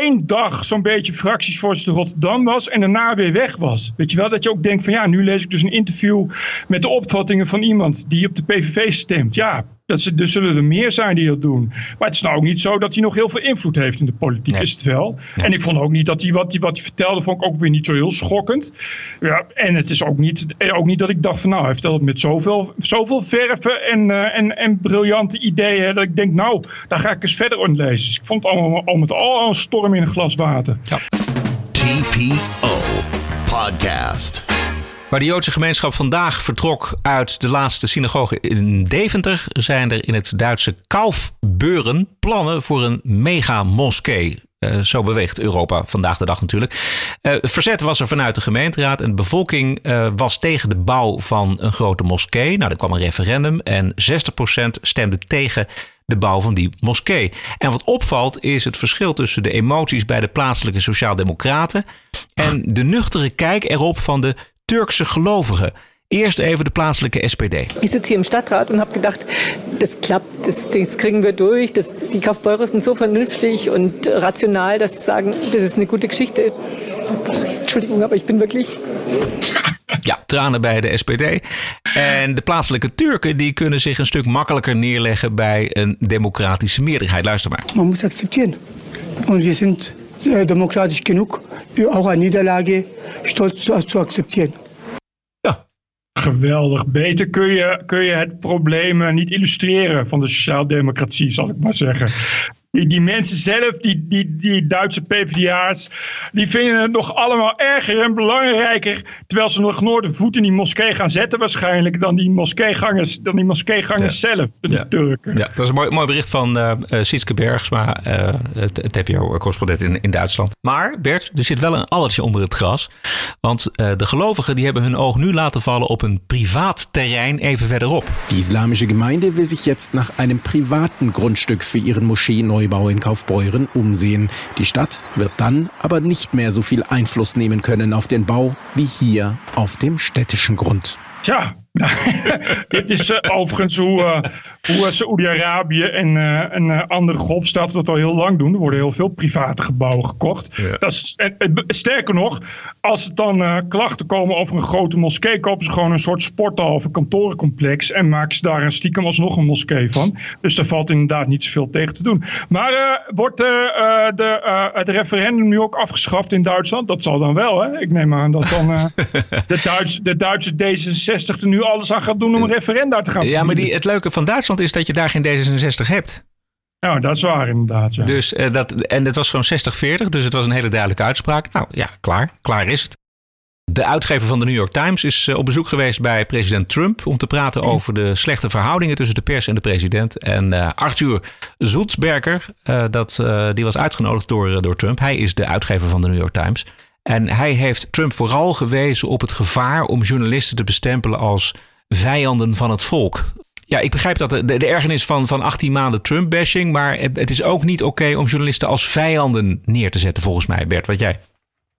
A: één dag zo'n beetje fractiesvoorzitter Rotterdam was en daarna weer weg was. Weet je wel, dat je ook denkt van ja, nu lees ik dus een interview met de opvattingen van iemand die op de PVV stemt. Ja, dat ze, er zullen er meer zijn die dat doen. Maar het is nou ook niet zo dat hij nog heel veel invloed heeft in de politiek, nee. is het wel. Nee. En ik vond ook niet dat hij wat, hij wat hij vertelde, vond ik ook weer niet zo heel schokkend. Ja, en het is ook niet, ook niet dat ik dacht van nou, hij vertelt het met zoveel, zoveel verven en, uh, en, en briljante ideeën, dat ik denk nou, daar ga ik eens verder in lezen. Dus ik vond het allemaal al met al een storm in een glas water.
C: Ja.
J: TPO Podcast.
C: Waar de Joodse gemeenschap vandaag vertrok uit de laatste synagoge in Deventer, zijn er in het Duitse Kaufbeuren plannen voor een mega-moskee. Uh, zo beweegt Europa vandaag de dag natuurlijk. Uh, verzet was er vanuit de gemeenteraad en de bevolking uh, was tegen de bouw van een grote moskee. Nou, er kwam een referendum en 60% stemde tegen de bouw van die moskee. En wat opvalt is het verschil tussen de emoties bij de plaatselijke sociaaldemocraten en de nuchtere kijk erop van de Turkse gelovigen. Eerst even de plaatselijke SPD.
K: Ich sitze hier im Stadtrat und habe gedacht, das klappt, das, das kriegen wir durch. Das, die Kaufbeurer sind so vernünftig und rational, dass sie sagen, das ist eine gute Geschichte. Entschuldigung, aber ich bin wirklich...
C: Ja, tranen bij de SPD. En de plaatselijke Turken die kunnen zich een stuk makkelijker neerleggen bij een democratische meerderheid. Luister maar.
L: Man muss akzeptieren. Und wir sind äh, demokratisch genug, auch eine Niederlage stolz zu akzeptieren.
A: Geweldig. Beter kun je, kun je het probleem eh, niet illustreren van de sociaaldemocratie, zal ik maar zeggen. Die, die mensen zelf, die, die, die Duitse PvdA's, die vinden het nog allemaal erger en belangrijker. Terwijl ze nog nooit de voet in die moskee gaan zetten, waarschijnlijk, dan die moskeegangers, dan die moskeegangers zelf, de
C: Ja.
A: Turken.
C: Ja, dat is een mooi, mooi bericht van eh eh, Sietske Bergsma, eh het, het TPO-correspondent in, in Duitsland. Maar Bert, er zit wel een allertje onder het gras. Want eh, de gelovigen die hebben hun oog nu laten vallen op een privaat terrein even verderop.
M: Die islamische Gemeinde will zich jetzt nach einem privaten Grundstück für ihren Moscheenneubau in Kaufbeuren umsehen. Die Stadt wird dann aber nicht mehr so viel Einfluss nehmen können auf den Bau wie hier auf dem städtischen Grund.
A: Tja, dit is eh, overigens hoe, eh, hoe Saoedi-Arabië en, eh, en eh, andere golfstaten dat al heel lang doen. Er worden heel veel private gebouwen gekocht. Dat is, en- sterker nog, als er dan eh, klachten komen over een grote moskee, kopen ze gewoon een soort sporthal of een kantorencomplex en maken ze daar een stiekem alsnog een moskee van. Dus daar valt inderdaad niet zoveel tegen te doen. Maar eh, wordt eh, eh, de, eh, het referendum nu ook afgeschaft in Duitsland? Dat zal dan wel, hè? Ik neem aan dat dan eh, de, Duits, de Duitse D66 er nu alles aan gaat doen om een referenda te gaan
C: Ja, maar die, het leuke van Duitsland is dat je daar geen D66 hebt.
A: Nou, dat is waar inderdaad. Ja.
C: Dus, eh, dat, en het was gewoon 60-40, dus het was een hele duidelijke uitspraak. Nou ja, klaar. Klaar is het. De uitgever van de New York Times is eh, op bezoek geweest bij president Trump om te praten over de slechte verhoudingen tussen de pers en de president. En eh, Arthur Zoetsberger, eh, dat, eh, die was uitgenodigd door, eh, door Trump. Hij is de uitgever van de New York Times. En hij heeft Trump vooral gewezen op het gevaar om journalisten te bestempelen als vijanden van het volk. Ja, ik begrijp dat de, de, de ergernis van, van 18 maanden Trump-bashing. Maar het, is ook niet oké om journalisten als vijanden neer te zetten, volgens mij, Bert. Wat jij?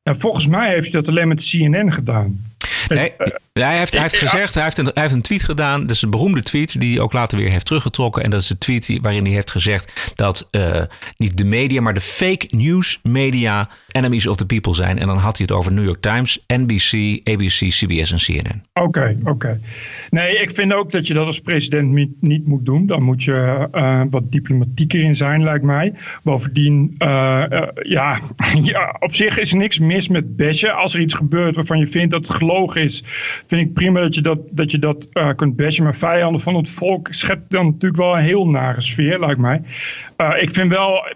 A: Ja, volgens mij heeft hij dat alleen met CNN gedaan.
C: Nee, hij heeft, hij heeft gezegd, hij heeft, een, hij heeft een tweet gedaan. Dat is een beroemde tweet die hij ook later weer heeft teruggetrokken. En dat is de tweet die- waarin hij heeft gezegd dat eh, niet de media, maar de fake news media enemies of the people zijn. En dan had hij het over New York Times, NBC, ABC, CBS en CNN.
A: Oké, oké. Nee, ik vind ook dat je dat als president niet, moet doen. Dan moet je eh, wat diplomatieker in zijn, lijkt mij. Bovendien, eh, eh, ja, ja, op zich is er niks mis met bashen. Als er iets gebeurt waarvan je vindt dat het gelogen is, vind ik prima dat je dat, dat, je dat eh, kunt bashen. Maar vijanden van het volk schept dan natuurlijk wel een heel nare sfeer, lijkt mij. Eh, ik vind wel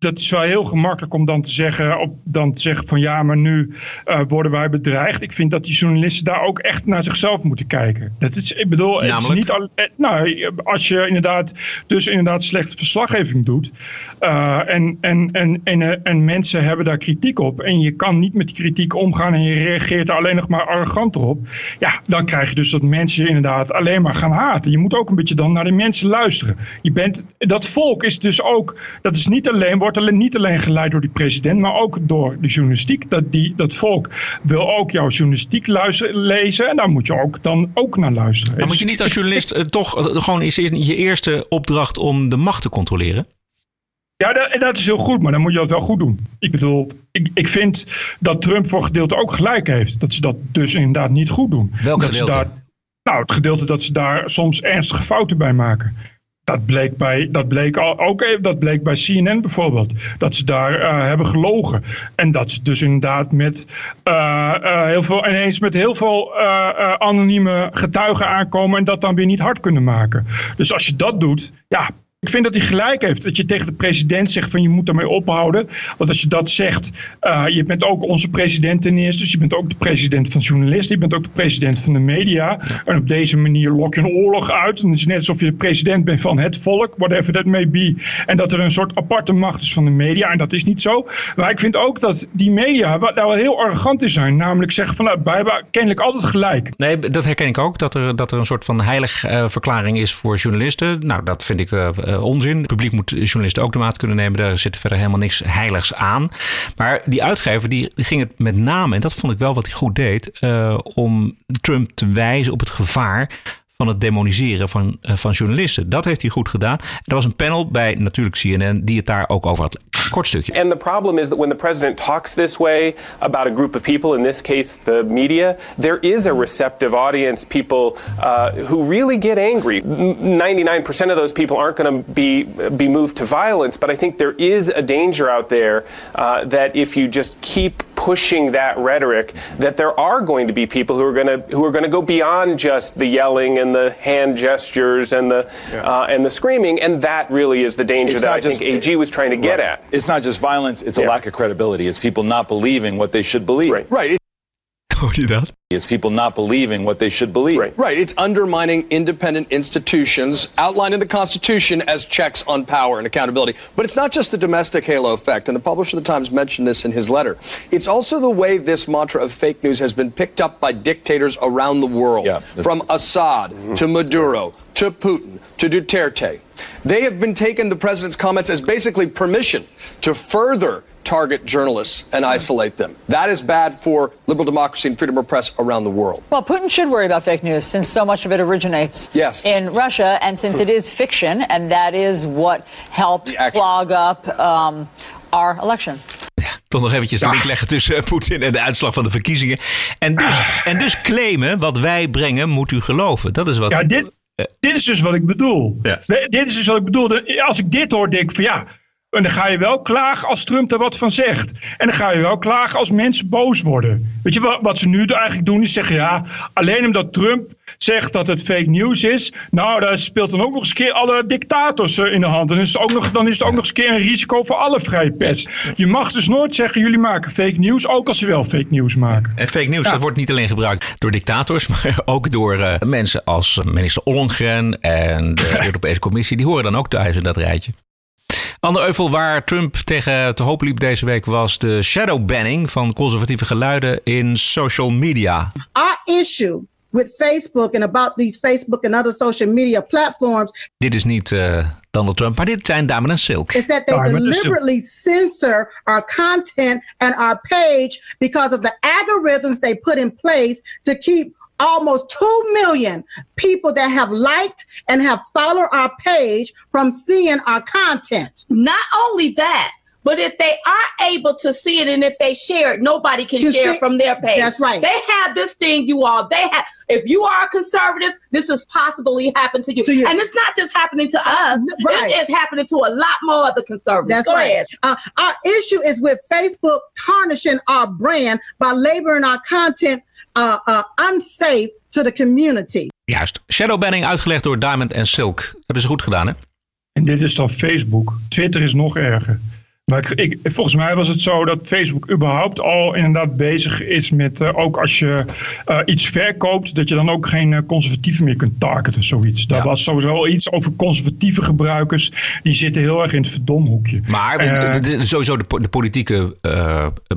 A: dat is wel heel gemakkelijk om dan te zeggen, op, dan te zeggen van ja, maar nu eh, worden wij bedreigd. Ik vind dat die journalisten daar ook echt naar zichzelf moeten kijken. Dat is, ik bedoel, het is niet al, eh, nou, als je inderdaad dus inderdaad slechte verslaggeving doet eh, en, en, en, en, en mensen hebben daar kritiek op en je kan niet met die kritiek omgaan en je reageert er alleen nog maar arrogant op, ja, dan krijg je dus dat mensen inderdaad alleen maar gaan haten. Je moet ook een beetje dan naar de mensen luisteren. Je bent, dat volk is dus ook, dat is niet alleen, wordt alleen, niet alleen geleid door die president, maar ook door de journalistiek. Dat, die, dat volk wil ook jouw journalistiek luisteren, lezen en daar moet je ook dan ook naar luisteren.
C: Maar moet je niet als journalist eh, toch eh, gewoon is je eerste opdracht om de macht te controleren?
A: Ja, dat, dat is heel goed, maar dan moet je dat wel goed doen. Ik bedoel, ik, ik vind dat Trump voor gedeelte ook gelijk heeft. Dat ze dat dus inderdaad niet goed doen.
C: Welk
A: dat Ze
C: gedeelte?
A: daar, nou, het gedeelte dat ze daar soms ernstige fouten bij maken. Dat bleek, bij, dat, bleek ook dat bleek bij CNN bijvoorbeeld. Dat ze daar eh, hebben gelogen. En dat ze dus inderdaad met, eh, eh, heel veel, ineens met heel veel anonieme getuigen aankomen. En dat dan weer niet hard kunnen maken. Dus als je dat doet, ja, ik vind dat hij gelijk heeft. Dat je tegen de president zegt van je moet daarmee ophouden. Want als je dat zegt, eh, je bent ook onze president ten eerste. Dus je bent ook de president van journalisten. Je bent ook de president van de media. En op deze manier lok je een oorlog uit. En het is net alsof je de president bent van het volk. Whatever that may be. En dat er een soort aparte macht is van de media. En dat is niet zo. Maar ik vind ook dat die media daar wel heel arrogant in zijn. Namelijk zeggen van nou, wij hebben kennelijk altijd gelijk.
C: Nee, dat herken ik ook. Dat er, dat er een soort van heilig eh, verklaring is voor journalisten. Nou, dat vind ik eh, eh, onzin. Het publiek moet journalisten ook de maat kunnen nemen. Daar zit verder helemaal niks heiligs aan. Maar die uitgever die ging het met name, en dat vond ik wel wat hij goed deed, eh, om Trump te wijzen op het gevaar van het demoniseren van, eh, van journalisten. Dat heeft hij goed gedaan. Er was een panel bij natuurlijk CNN die het daar ook over had. Kort stukje.
N: And the problem is that when the president talks this way about a group of people, in this case the media, there is a receptive audience, people uh, who really get angry. N- 99% of those people aren't going to be be moved to violence, but I think there is a danger out there uh, that if you just keep pushing that rhetoric that there are going to be people who are going to who are going to go beyond just the yelling and the hand gestures and the uh, and the screaming, and that really is the danger
L: It's
N: that I think AG was trying to get
L: Right.
N: at.
L: It's not just violence, it's a lack of credibility. It's people not believing what they should believe. Right.
O: Right.
C: Hoor je dat?
L: It's people not believing what they should believe.
O: Right. right. It's undermining independent institutions outlined in the Constitution as checks on power and accountability. But it's not just the domestic halo effect, and the publisher of the Times mentioned this in his letter. It's also the way this mantra of fake news has been picked up by dictators around the world, yeah, from Assad mm-hmm. to Maduro to Putin to Duterte. They have been taking the president's comments as basically permission to further target journalists and isolate them. That is bad for liberal democracy and freedom of press around the world.
P: Well, Putin should worry about fake news since so much of it originates
O: Yes.
P: in Russia, and since it is fiction, and that is what helped clog up um, our election.
C: Toch nog eventjes de link leggen tussen eh, Poetin en de uitslag van de verkiezingen. En dus, en dus claimen wat wij brengen moet u geloven. Dat is wat...
A: Ja, dit, dit is dus wat ik bedoel. We- Dit is dus wat ik bedoel. Als ik dit hoor, denk ik van ja. En dan ga je wel klagen als Trump er wat van zegt. En dan ga je wel klagen als mensen boos worden. Weet je wat, wat ze nu eigenlijk doen is zeggen ja. Alleen omdat Trump zegt dat het fake news is. Nou, daar speelt dan ook nog eens een keer alle dictators eh, in de hand. Dan is het ook nog, dan is het ook nog eens een keer een risico voor alle vrije pers. Je mag dus nooit zeggen jullie maken fake news. Ook als ze wel fake news maken.
C: En fake news,
A: Ja.
C: dat wordt niet alleen gebruikt door dictators, maar ook door eh, mensen als minister Ollongren en de Europese Commissie. Die horen dan ook thuis in dat rijtje. Ander euvel waar Trump tegen te hoop liep deze week was de shadow banning van conservatieve geluiden in social media.
Q: Our issue with Facebook and about these Facebook and other social media platforms
C: Dit is niet eh, Donald Trump, maar dit zijn Damen en Silk.
Q: is that they deliberately censor our content and our page because of the algorithms they put in place to keep almost 2 million people that have liked and have followed our page from seeing our content.
R: Not only that, but if they are able to see it and if they share it, nobody can
Q: You
R: share
Q: see-
R: from their page.
Q: That's right.
R: They have this thing, you all. They have. If you are a conservative, this is possibly happen to you. And it's not just happening to us.
Q: Right.
R: It is happening to a lot more other conservatives.
Q: That's
R: Go
Q: right. Uh, our issue is with Facebook tarnishing our brand by labeling our content uh, uh, unsafe to the community.
C: Juist. Shadowbanning uitgelegd door Diamond en Silk. Dat hebben ze goed gedaan, hè?
A: En dit is dan Facebook. Twitter is nog erger. Maar ik, volgens mij was het zo dat Facebook überhaupt al inderdaad bezig is met, eh, ook als je eh, iets verkoopt, dat je dan ook geen eh, conservatieven meer kunt targeten, zoiets. Dat was sowieso al iets over conservatieve gebruikers, die zitten heel erg in het verdomhoekje.
C: Maar sowieso de, po- de politieke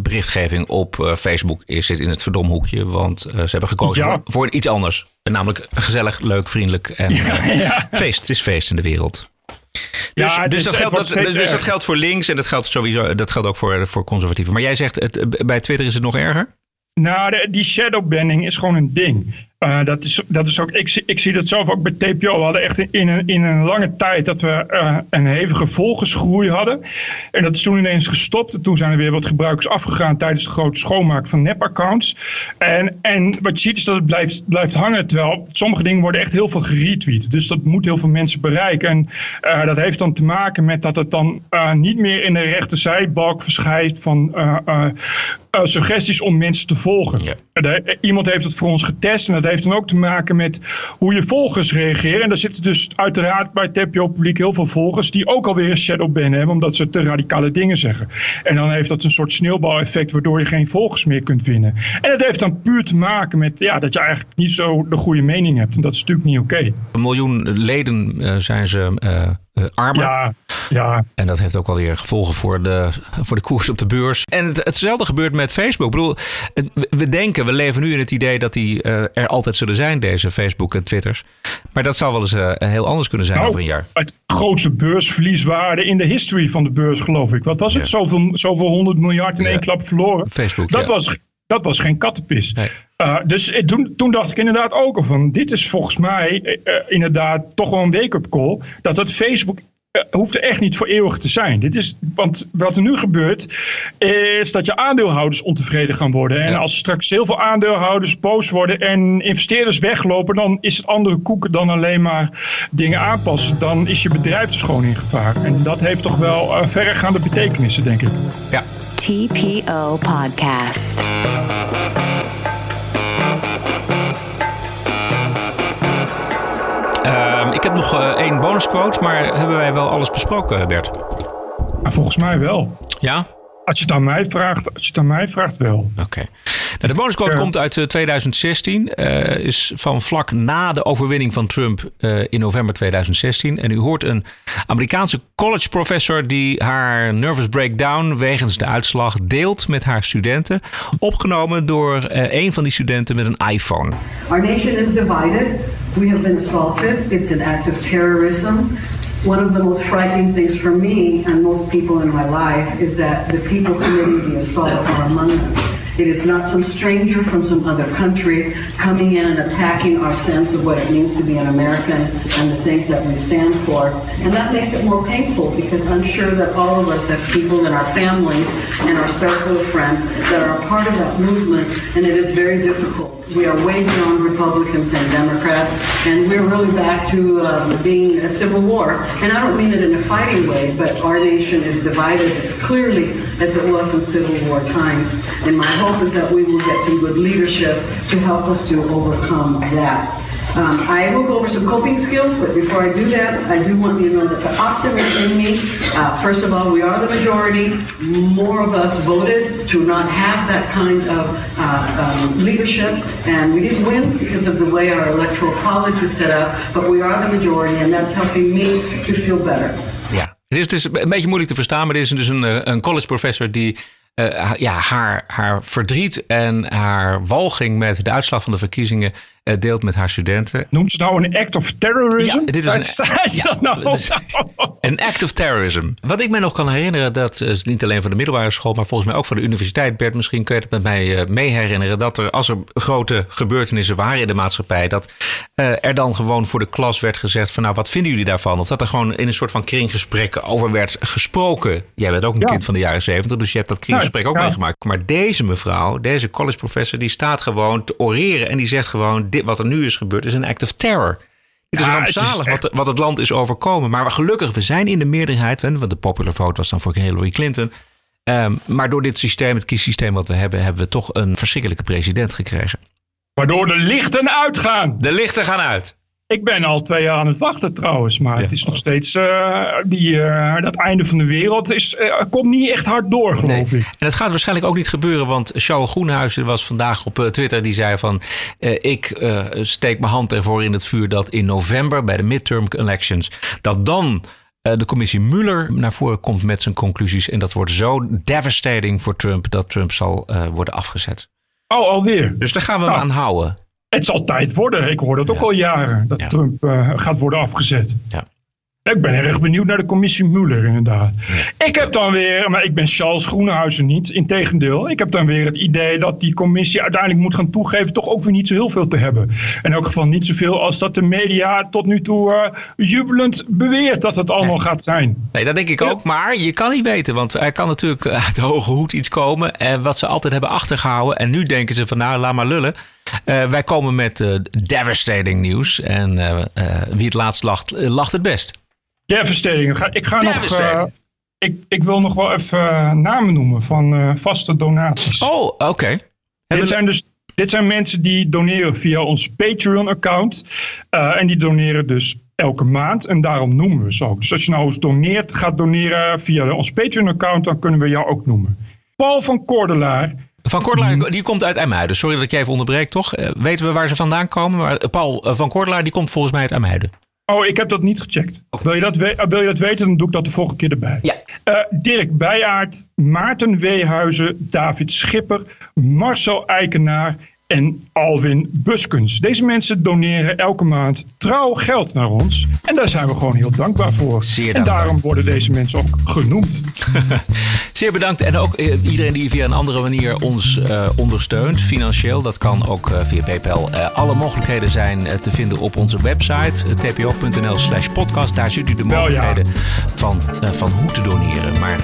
C: berichtgeving op Facebook is zit in het verdomhoekje. Want ze hebben gekozen
A: Ja.
C: voor, voor iets anders. Namelijk gezellig, leuk, vriendelijk en feest. Het is feest in de wereld. Dus,
A: Ja,
C: dus,
A: dus
C: dat, geldt, dat, geldt voor links en dat geldt sowieso dat geldt ook voor, voor conservatieven. Maar jij zegt, het, bij Twitter is het nog erger?
A: Nou, de- die shadowbanning is gewoon een ding. Eh, dat is, dat is ook, ik, zie- ik zie dat zelf ook bij TPO. We hadden echt in een, in een lange tijd dat we eh, een hevige volgersgroei hadden. En dat is toen ineens gestopt. En toen zijn er weer wat gebruikers afgegaan tijdens de grote schoonmaak van nepaccounts. En, en wat je ziet is dat het blijft, blijft hangen. Terwijl sommige dingen worden echt heel veel geretweet. Dus dat moet heel veel mensen bereiken. En eh, dat heeft dan te maken met dat het dan niet meer in de rechterzijbalk verschijnt van suggesties om mensen te volgen. De- iemand heeft het voor ons getest en dat heeft dan ook te maken met hoe je volgers reageren. En daar zitten dus uiteraard bij TPO Publiek heel veel volgers die ook alweer een shadowban hebben omdat ze te radicale dingen zeggen. En dan heeft dat een soort sneeuwbaleffect waardoor je geen volgers meer kunt winnen. En dat heeft dan puur te maken met ja, dat je eigenlijk niet zo de goede mening hebt. En dat is natuurlijk niet oké.
C: Een miljoen leden eh, zijn ze eh, eh, armer.
A: Ja, ja.
C: En dat heeft ook wel weer gevolgen voor de, voor de koers op de beurs. En het, hetzelfde gebeurt met Facebook. Ik bedoel, het- we denken, we leven nu in het idee dat die eh, er altijd zullen zijn, deze Facebook en Twitters. Maar dat zal wel eens eh, heel anders kunnen zijn
A: Nou,
C: over een jaar.
A: Het grootste beursverlieswaarde in de history van de beurs, geloof ik. Wat was het? Zoveel, zoveel honderd miljard in één klap verloren.
C: Facebook,
A: dat,
C: ja.
A: was, dat was geen kattenpis. Uh, dus eh, toen, toen dacht ik inderdaad ook al van... dit is volgens mij eh, eh, inderdaad toch wel een wake-up call... dat dat Facebook eh, hoeft er echt niet voor eeuwig te zijn. Dit is, want wat er nu gebeurt, is dat je aandeelhouders ontevreden gaan worden. En als straks heel veel aandeelhouders boos worden en investeerders weglopen, dan is het andere koeken dan alleen maar dingen aanpassen. Dan is je bedrijf dus gewoon in gevaar. En dat heeft toch wel eh, verregaande betekenissen, denk ik.
C: Ja.
D: TPO Podcast.
C: Ik heb nog uh, één bonusquote, maar hebben wij wel alles besproken, Bert?
A: volgens mij wel.
C: Ja?
A: Als je het aan mij vraagt, als je het aan mij vraagt wel.
C: Oké. De bonusquote komt uit 2016. Uh, is van vlak na de overwinning van Trump uh, in november 2016. En u hoort een Amerikaanse college professor die haar nervous breakdown wegens de uitslag deelt met haar studenten. Opgenomen door uh, een van die studenten met een iPhone.
E: Our nation is divided. We have been assaulted. It's an act of terrorism. One of the most frightening things for me and most people in my life is that the people committing the assault are among us. It is not some stranger from some other country coming in and attacking our sense of what it means to be an American and the things that we stand for. And that makes it more painful because I'm sure that all of us as people in our families and our circle of friends that are a part of that movement, and it is very difficult. We are way beyond Republicans and Democrats, and we're really back to uh, being a civil war. And I don't mean it in a fighting way, but our nation is divided as clearly as it was in Civil War times. And my hope is that we will get some good leadership to help us to overcome that. Um, I will go over some coping skills, but before I do that, I do want you to know that the optimist in me, uh, first of all, we are the majority. More of us voted to not have that kind of uh, um, leadership, and we didn't win because of the way our electoral college is set up, but we are the majority, and that's helping me to feel better.
C: Ja, het is, is een beetje moeilijk te verstaan, maar dit is dus een, eh, een college professor die ja, haar, haar verdriet en haar walging met de uitslag van de verkiezingen deelt met haar studenten.
A: Noemt ze nou een act of terrorism?
C: Ja, dit is een, ja, nou? een act of terrorism. Wat ik me nog kan herinneren, dat is niet alleen van de middelbare school, maar volgens mij ook van de universiteit. Bert, misschien kun je het met mij uh, mee herinneren. Dat er, als er grote gebeurtenissen waren in de maatschappij, dat uh, er dan gewoon voor de klas werd gezegd van nou, wat vinden jullie daarvan? Of dat er gewoon in een soort van kringgesprek over werd gesproken. Jij bent ook een ja. kind van de jaren zeventig, dus je hebt dat kringgesprek ook ja. meegemaakt. Maar deze mevrouw, deze college professor, die staat gewoon te oreren en die zegt gewoon dit wat er nu is gebeurd is een act of terror. Het is ja, rampzalig het is echt... wat, wat, het land is overkomen. Maar gelukkig, we zijn in de meerderheid. Want de popular vote was dan voor Hillary Clinton. Um, maar door dit systeem, het kiessysteem wat we hebben, hebben we toch een verschrikkelijke president gekregen.
A: Waardoor de lichten uitgaan.
C: De lichten gaan uit.
A: Ik ben al twee jaar aan het wachten trouwens, maar ja. het is nog steeds uh, die, uh, dat einde van de wereld is, uh, komt niet echt hard door, geloof nee. ik.
C: En het gaat waarschijnlijk ook niet gebeuren, want Charles Groenhuizen was vandaag op Twitter, die zei van ik steek mijn hand ervoor in het vuur dat in november bij de midterm elections, dat dan de commissie Mueller naar voren komt met zijn conclusies en dat wordt zo devastating voor Trump dat Trump zal worden afgezet.
A: Oh, alweer?
C: Dus daar gaan we nou. aan houden.
A: Het zal tijd worden. Ik hoor dat ook al jaren. Dat. Trump uh, gaat worden afgezet.
C: Ja.
A: Ik ben erg benieuwd naar de commissie Mueller inderdaad. Ik heb dan weer, maar ik ben Charles Groenhuizen niet. Integendeel, ik heb dan weer het idee dat die commissie uiteindelijk moet gaan toegeven toch ook weer niet zo heel veel te hebben. In elk geval niet zoveel als dat de media tot nu toe uh, jubelend beweert dat het allemaal
C: nee.
A: gaat zijn.
C: Nee, dat denk ik ook. Maar je kan niet weten, want er kan natuurlijk uit de hoge hoed iets komen. En wat ze altijd hebben achtergehouden. En nu denken ze van nou, laat maar lullen. Uh, wij komen met uh, devastating nieuws. En wie het laatst lacht, lacht het best.
A: Devastating. Ik ga, ik ga nog. Uh, ik, ik wil nog wel even uh, namen noemen van uh, vaste donaties.
C: Oh, oké. Okay.
A: Dit zijn dus. Dit zijn mensen die doneren via ons Patreon-account. en die doneren dus elke maand. En daarom noemen we ze ook. Dus als je nou eens doneert, gaat doneren via ons Patreon-account, dan kunnen we jou ook noemen. Paul van Kordelaar.
C: Van Kordelaar, die komt uit IJmuiden. Sorry dat ik je even onderbreek, toch? weten we waar ze vandaan komen? Maar Paul van Kordelaar, die komt volgens mij uit IJmuiden.
A: Oh, ik heb dat niet gecheckt. Wil je dat, wil je dat weten, dan doe ik dat de volgende keer erbij.
C: Ja.
A: Uh, Dirk Bijaard, Maarten Weehuizen, David Schipper, Marcel Eikenaar en Alwin Buskens. Deze mensen doneren elke maand trouw geld naar ons. En daar zijn we gewoon heel dankbaar voor.
C: Zeer
A: en daarom worden deze mensen ook genoemd.
C: Zeer bedankt. En ook uh, iedereen die via een andere manier ons uh, ondersteunt, financieel. Dat kan ook uh, via PayPal. alle mogelijkheden zijn te vinden op onze website tpo.nl slash podcast. Daar ziet u de mogelijkheden ja. van, van hoe te doneren. Maar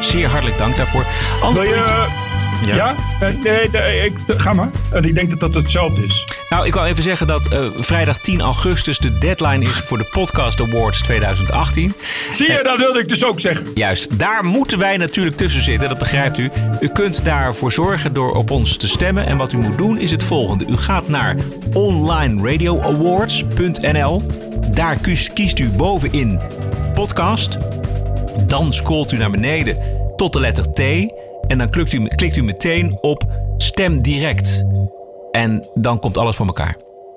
C: zeer hartelijk dank daarvoor.
A: Wil je, Ja?
C: Ja?
A: Eh, nee, nee, ik, ga maar. Eh, ik denk dat dat hetzelfde is.
C: Nou, ik wil even zeggen dat eh, vrijdag 10 augustus de deadline is voor de Podcast Awards 2018.
A: Zie je, dat wilde ik dus ook zeggen.
C: Juist, daar moeten wij natuurlijk tussen zitten, dat begrijpt u. U kunt daarvoor zorgen door op ons te stemmen. En wat u moet doen is het volgende. U gaat naar onlineradioawards.nl. Daar kiest, kiest u bovenin podcast. Dan scrolt u naar beneden tot de letter T. En dan klikt u, klikt u meteen op stem direct. En dan komt alles voor elkaar.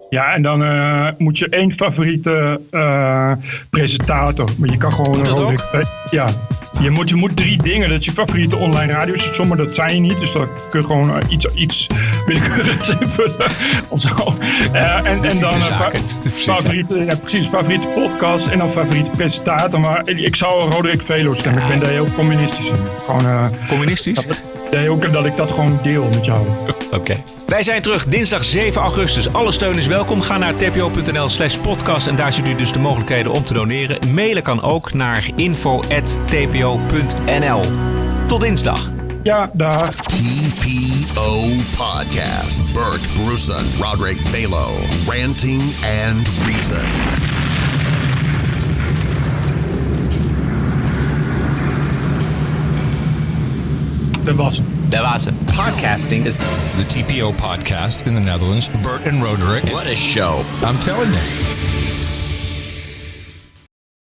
A: Ja, en dan eh, moet je één favoriete eh, presentator. Maar je kan gewoon.
C: Moet dat
A: Ja, je moet, je moet drie dingen. Dat is je favoriete online radiostation, maar dat zijn je niet. Dus dan kun je gewoon eh, iets, iets willekeurigs invullen. Of zo. Eh, en, en dan eh, favoriete, ja, precies, favoriete podcast en dan favoriete presentator. Maar ik zou Roderick Velo stemmen. Ik ben daar heel communistisch in. Gewoon,
C: Communistisch?
A: Nee, ook dat ik dat gewoon deel met jou.
C: Oké. Wij zijn terug dinsdag 7 augustus. Alle steun is welkom. Ga naar tpo.nl slash podcast en daar ziet u dus de mogelijkheden om te doneren. Mailen kan ook naar info.tpo.nl. Tot dinsdag.
A: Ja, daar.
J: TPO Podcast. Bert Bruson, Roderick Balo, Ranting and Reason.
A: Dat was hem.
C: Dat was hem.
S: Podcasting is the TPO podcast in the Netherlands. Bert and Roderick. What a show. I'm telling you.